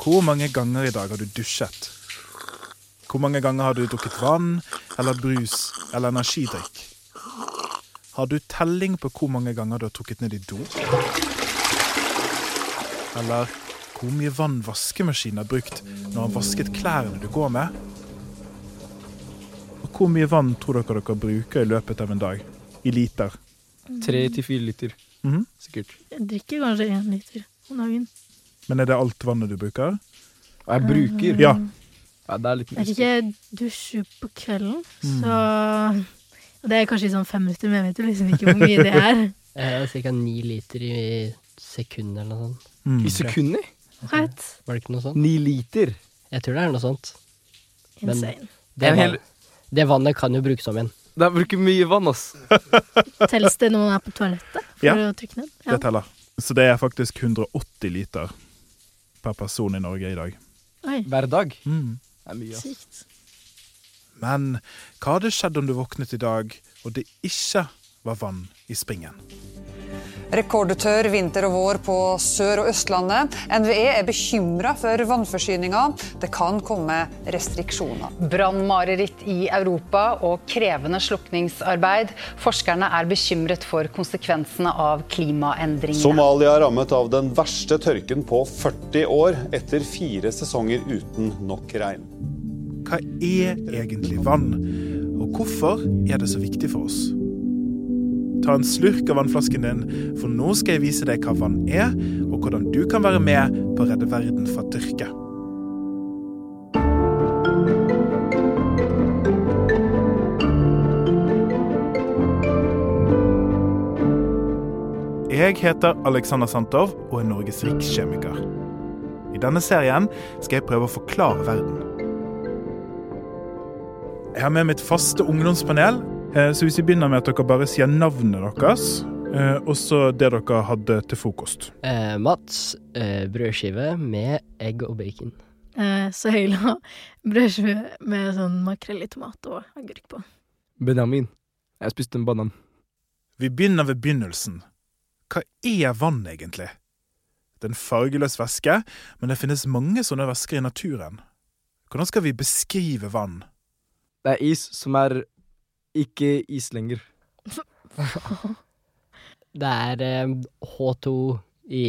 Hvor mange ganger i dag har du dusjet? Hvor mange ganger har du drukket vann eller brus eller energidrikk? Har du telling på hvor mange ganger du har trukket ned i do? Eller hvor mye vann vaskemaskinen har brukt når han vasket klærne du går med? Og hvor mye vann tror dere dere bruker i løpet av en dag? I liter? Tre til fire liter, Mhm. sikkert. Jeg drikker kanskje én liter om dagen. Men er det alt vannet du bruker? Jeg bruker Ja. Ja, det er litt Jeg er ikke dusjer på kvelden, så Og det er kanskje i sånn fem minutter, men jeg vet jo liksom ikke hvor mye det er. Eh, Ca. ni liter i sekundet eller noe sånt. Mm. I sekunder? What? Var det ikke noe sånt? Ni liter? Jeg tror det er noe sånt. Men- Insane. Det, van hel- det vannet kan jo brukes om igjen. Det er bruker mye vann, ass. Telles det når man er på toalettet for Ja. å trykke ned? Det teller. Så det er faktisk 180 liter per person i Norge i dag. Oi, Hver dag. Mm. Det er mye, sykt. Men hva hadde skjedd om du våknet i dag og det ikke var vann i springen? Rekordtørr vinter og vår på Sør- og Østlandet. NVE er bekymra for vannforsyninga. Det kan komme restriksjoner. Brannmareritt i Europa og krevende slukningsarbeid. Forskerne er bekymret for konsekvensene av klimaendringene. Somalia er rammet av den verste tørken på 40 år, etter fire sesonger uten nok regn. Hva er egentlig vann, og hvorfor er det så viktig for oss? Ta en slurk av vannflasken din, for nå skal jeg vise deg hva vann er, og hvordan du kan være med på å redde verden fra tørke. Jeg heter Alexander Santov og er Norges rikskjemiker. I denne serien skal jeg prøve å forklare verden. Jeg har med mitt faste ungdomspanel, så hvis vi begynner med at dere bare sier navnet deres, eh, og så det dere hadde til frokost. Eh, Mats, eh, brødskive med egg og bacon. Eh, Søyla brødskive med sånn makrell i tomat og agurk på. Benjamin. Jeg spiste en banan. Vi begynner ved begynnelsen. Hva er vann egentlig? Det er en fargeløs væske, men det finnes mange sånne væsker i naturen. Hvordan skal vi beskrive vann? Det er is som er ikke is lenger. Det er eh, H2 i,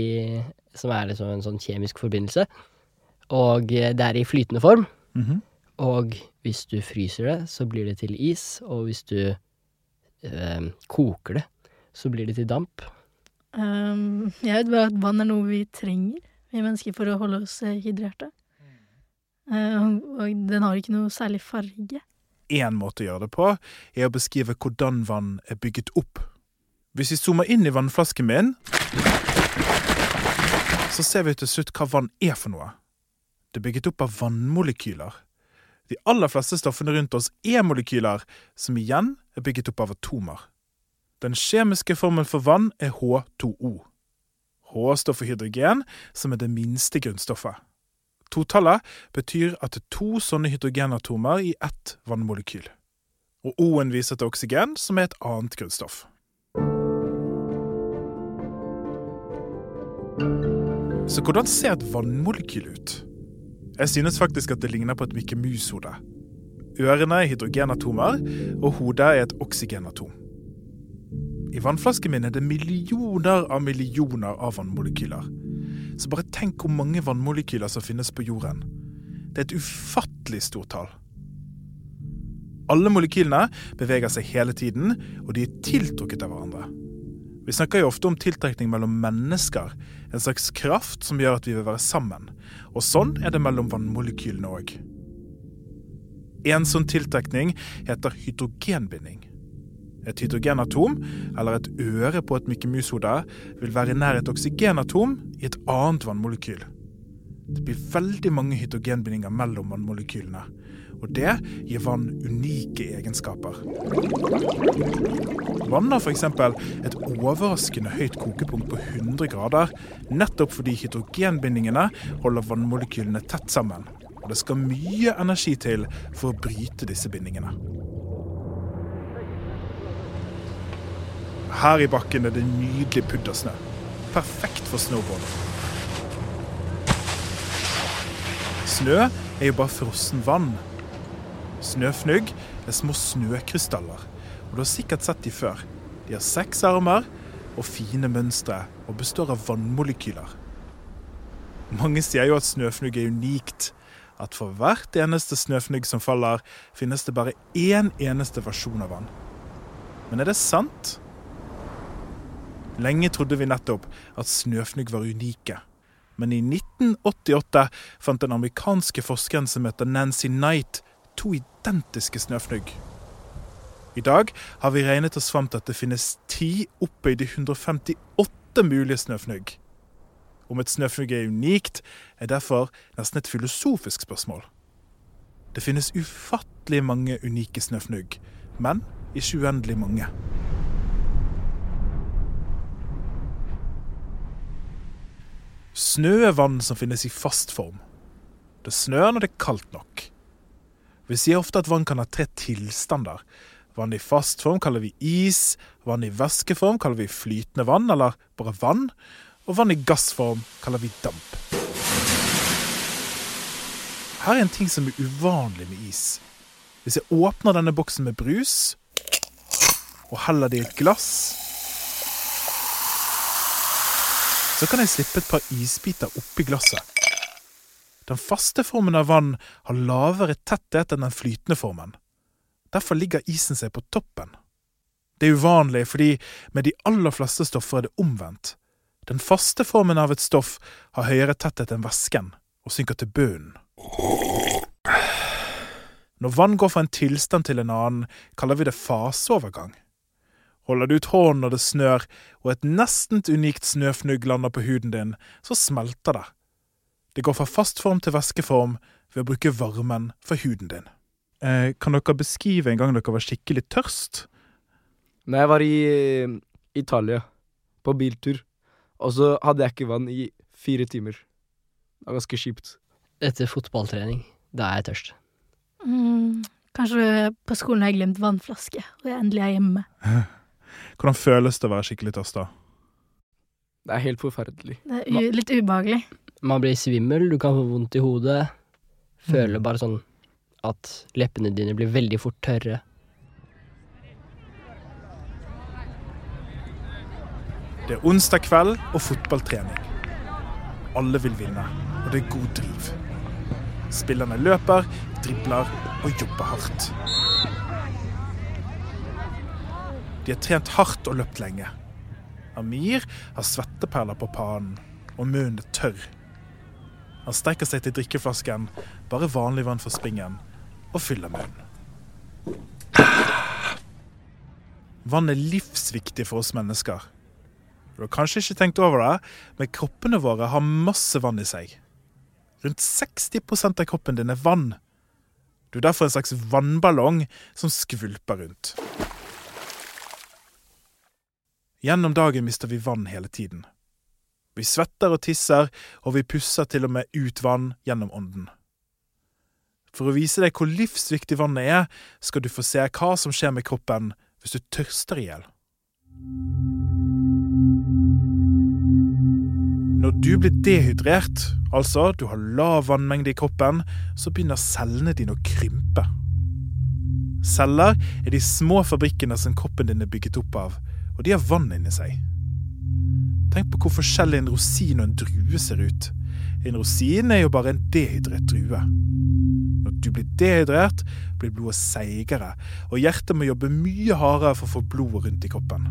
som er liksom en sånn kjemisk forbindelse. Og eh, det er i flytende form. Mhm. Og hvis du fryser det, så blir det til is. Og hvis du eh, koker det, så blir det til damp. Um, jeg vet bare at vann er noe vi trenger, vi mennesker, for å holde oss eh, hydrerte. Uh, og den har ikke noe særlig farge. Én måte å gjøre det på, er å beskrive hvordan vann er bygget opp. Hvis vi zoomer inn i vannflasken min, så ser vi til slutt hva vann er for noe. Det er bygget opp av vannmolekyler. De aller fleste stoffene rundt oss er molekyler, som igjen er bygget opp av atomer. Den kjemiske formelen for vann er H2O. H står for hydrogen, som er det minste grunnstoffet. Totallet betyr at det er to sånne hydrogenatomer i ett vannmolekyl. Og O-en viser til oksygen, som er et annet grunnstoff. Så hvordan ser et vannmolekyl ut? Jeg synes faktisk at det ligner på et Mikke Mus-hode. Ørene er hydrogenatomer, og hodet er et oksygenatom. I vannflasken min er det millioner av millioner av vannmolekyler. Så bare tenk hvor mange vannmolekyler som finnes på jorden. Det er et ufattelig stort tall. Alle molekylene beveger seg hele tiden, og de er tiltrukket av hverandre. Vi snakker jo ofte om tiltrekning mellom mennesker, en slags kraft som gjør at vi vil være sammen. Og sånn er det mellom vannmolekylene òg. En sånn tiltrekning heter hydrogenbinding. Et hydrogenatom, eller et øre på et Mikke Mus-hode, vil være nær et oksygenatom i et annet vannmolekyl. Det blir veldig mange hydrogenbindinger mellom vannmolekylene, og det gir vann unike egenskaper. Vann har f.eks. et overraskende høyt kokepunkt på 100 grader, nettopp fordi hydrogenbindingene holder vannmolekylene tett sammen. Og det skal mye energi til for å bryte disse bindingene. Her i bakken er det nydelig puddersnø. Perfekt for snowboard. Snø er jo bare frossen vann. Snøfnugg er små snøkrystaller, og du har sikkert sett de før. De har seks armer og fine mønstre og består av vannmolekyler. Mange sier jo at snøfnugg er unikt. At for hvert eneste snøfnugg som faller, finnes det bare én eneste versjon av han. Men er det sant? Lenge trodde vi nettopp at snøfnugg var unike. Men i 1988 fant den amerikanske forskeren som heter Nancy Knight, to identiske snøfnugg. I dag har vi regnet oss fram til at det finnes ti opphøyde 158 mulige snøfnugg. Om et snøfnugg er unikt, er derfor nesten et filosofisk spørsmål. Det finnes ufattelig mange unike snøfnugg, men ikke uendelig mange. Snø er vann som finnes i fast form. Det snør når det er kaldt nok. Vi sier ofte at vann kan ha tre tilstander. Vann i fast form kaller vi is, vann i væskeform kaller vi flytende vann, eller bare vann, og vann i gassform kaller vi damp. Her er en ting som er uvanlig med is. Hvis jeg åpner denne boksen med brus og heller det i et glass, så kan jeg slippe et par isbiter oppi glasset. Den faste formen av vann har lavere tetthet enn den flytende formen. Derfor ligger isen seg på toppen. Det er uvanlig, fordi med de aller fleste stoffer er det omvendt. Den faste formen av et stoff har høyere tetthet enn væsken, og synker til bunnen. Når vann går fra en tilstand til en annen, kaller vi det faseovergang. Holder du ut hånden når det snør, og et nesten unikt snøfnugg lander på huden din, så smelter det. Det går fra fast form til væskeform ved å bruke varmen for huden din. Eh, kan dere beskrive en gang dere var skikkelig tørst? Når jeg var i eh, Italia, på biltur, og så hadde jeg ikke vann i fire timer. Det var ganske kjipt. Etter fotballtrening, da er jeg tørst. Mm, kanskje på skolen har jeg glemt vannflaske, og jeg endelig er hjemme. Hvordan føles det å være skikkelig tørst da? Det er helt forferdelig. Det er u litt ubehagelig. Man blir svimmel, du kan få vondt i hodet. Føler bare sånn at leppene dine blir veldig fort tørre. Det er onsdag kveld og fotballtrening. Alle vil vinne, og det er god driv. Spillerne løper, dribler og jobber hardt. De har trent hardt og løpt lenge. Amir har svetteperler på pannen, og munnen er tørr. Han strekker seg til drikkeflasken, bare vanlig vann for springen, og fyller munnen. Vann er livsviktig for oss mennesker. Du har kanskje ikke tenkt over det, men kroppene våre har masse vann i seg. Rundt 60% av kroppen din er vann. Du er derfor en slags vannballong som skvulper rundt. Gjennom dagen mister vi vann hele tiden. Vi svetter og tisser, og vi pusser til og med ut vann gjennom ånden. For å vise deg hvor livsviktig vannet er, skal du få se hva som skjer med kroppen hvis du tørster i hjel. Når du blir dehydrert, altså du har lav vannmengde i kroppen, så begynner cellene dine å krympe. Celler er de små fabrikkene som kroppen din er bygget opp av, og de har vann inni seg. Tenk på hvor forskjellig en rosin og en drue ser ut. En rosin er jo bare en dehydrert drue. Når du blir dehydrert, blir blodet seigere, og hjertet må jobbe mye hardere for å få blodet rundt i kroppen.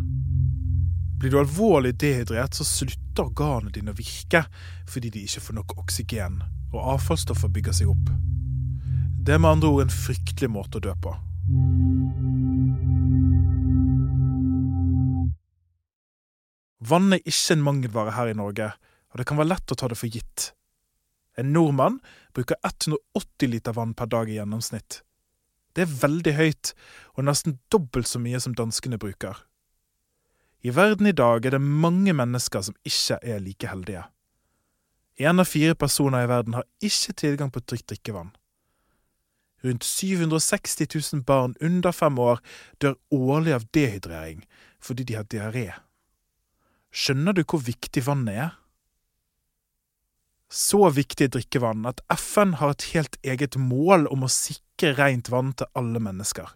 Blir du alvorlig dehydrert, så slutter organene dine å virke fordi de ikke får nok oksygen, og avfallsstoffer bygger seg opp. Det er med andre ord en fryktelig måte å dø på. Vann er ikke en mangelvare her i Norge, og det kan være lett å ta det for gitt. En nordmann bruker 180 liter vann per dag i gjennomsnitt. Det er veldig høyt, og nesten dobbelt så mye som danskene bruker. I verden i dag er det mange mennesker som ikke er like heldige. Én av fire personer i verden har ikke tilgang på trygt drikkevann. Rundt 760 000 barn under fem år dør årlig av dehydrering fordi de har diaré. Skjønner du hvor viktig vannet er? Så viktig drikkevann at FN har et helt eget mål om å sikre rent vann til alle mennesker.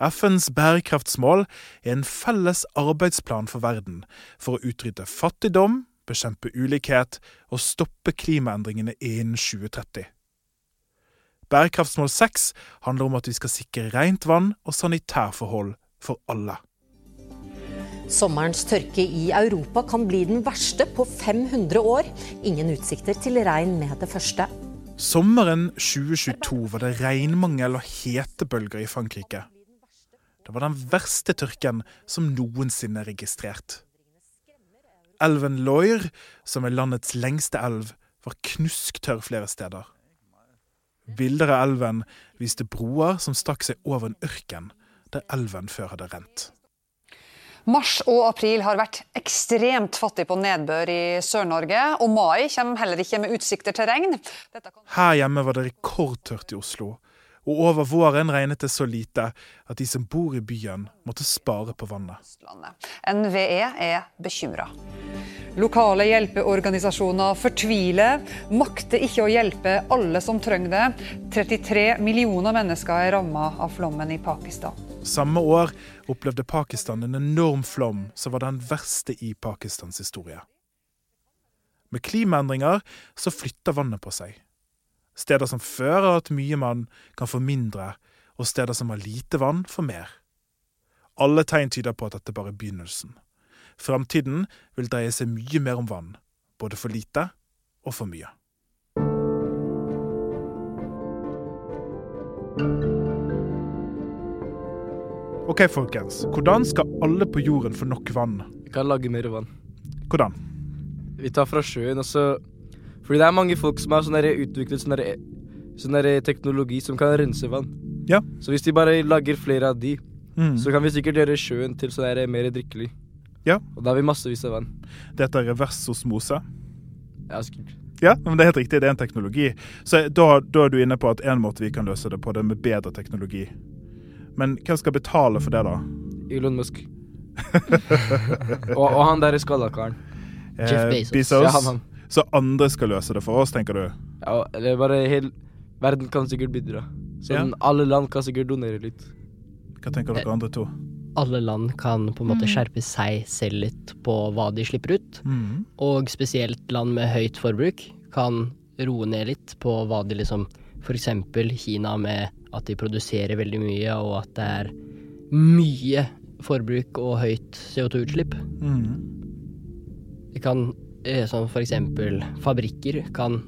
FNs bærekraftsmål er en felles arbeidsplan for verden for å utrydde fattigdom, bekjempe ulikhet og stoppe klimaendringene innen 2030. Bærekraftsmål 6 handler om at vi skal sikre rent vann og sanitærforhold for alle. Sommerens tørke i Europa kan bli den verste på 500 år. Ingen utsikter til regn med det første. Sommeren 2022 var det regnmangel og hetebølger i Frankrike. Det var den verste tørken som noensinne er registrert. Elven Loire, som er landets lengste elv, var knusktørr flere steder. Bilder av elven viste broer som stakk seg over en ørken der elven før hadde rent. Mars og april har vært ekstremt fattig på nedbør i Sør-Norge, og mai kommer heller ikke med utsikter til regn. Her hjemme var det rekordtørt i Oslo, og over våren regnet det så lite at de som bor i byen måtte spare på vannet. NVE er bekymra. Lokale hjelpeorganisasjoner fortviler, makter ikke å hjelpe alle som trenger det. 33 millioner mennesker er ramma av flommen i Pakistan. Samme år opplevde Pakistan en enorm flom som var den verste i Pakistans historie. Med klimaendringer så flytter vannet på seg. Steder som før har hatt mye vann, kan få mindre, og steder som har lite vann, får mer. Alle tegn tyder på at dette bare er begynnelsen. Framtiden vil dreie seg mye mer om vann, både for lite og for mye. Ok, folkens. Hvordan skal alle på jorden få nok vann? Vi kan lage mer vann. Hvordan? Vi tar fra sjøen, og så Fordi det er mange folk som har sånn utviklet sånn sånn teknologi som kan rense vann. Ja. Så hvis de bare lager flere av de, Mm. så kan vi sikkert gjøre sjøen til sånn mer drikkelig. Ja. Og da har vi massevis av vann. Dette er reversosmose. Ja, sikkert. Ja, men det er helt riktig. Det er en teknologi. Så da, da er du inne på at en måte vi kan løse det på, det er med bedre teknologi. Men hvem skal betale for det, da? Elon Musk. og, og han der skalla karen. Jeff Eh, Bezos. Bezos. Ja, han, han. Så andre skal løse det for oss, tenker du? Ja, eller bare hele Verden kan sikkert bidra. Så Ja. alle land kan sikkert donere litt. Hva tenker dere andre to? Alle land kan på en måte skjerpe seg selv litt på hva de slipper ut. Mm. Og spesielt land med høyt forbruk kan roe ned litt på hva de liksom eksempel Kina med at de produserer veldig mye, og at det er mye forbruk og høyt CO2-utslipp. Mm. Det kan som Sånn for eksempel fabrikker kan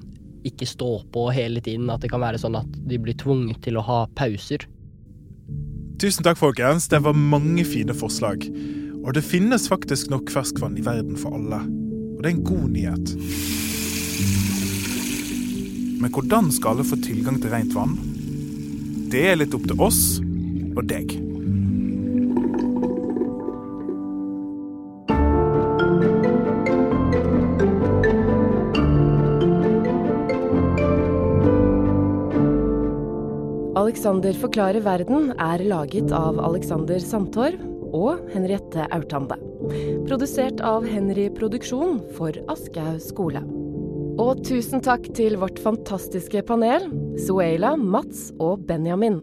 ikke stå på hele tiden. At det kan være sånn at de blir tvunget til å ha pauser. Tusen takk, folkens. Det var mange fine forslag. Og det finnes faktisk nok ferskvann i verden for alle. Og det er en god nyhet. Men hvordan skal alle få tilgang til rent vann? Det er litt opp til oss og deg. Alexander forklarer verden er laget av Alexander Sandtorv og Henriette Aurtande. Produsert av Henry Produksjon for Aschehoug skole. Og tusen takk til vårt fantastiske panel, Suela, Mats og Benjamin.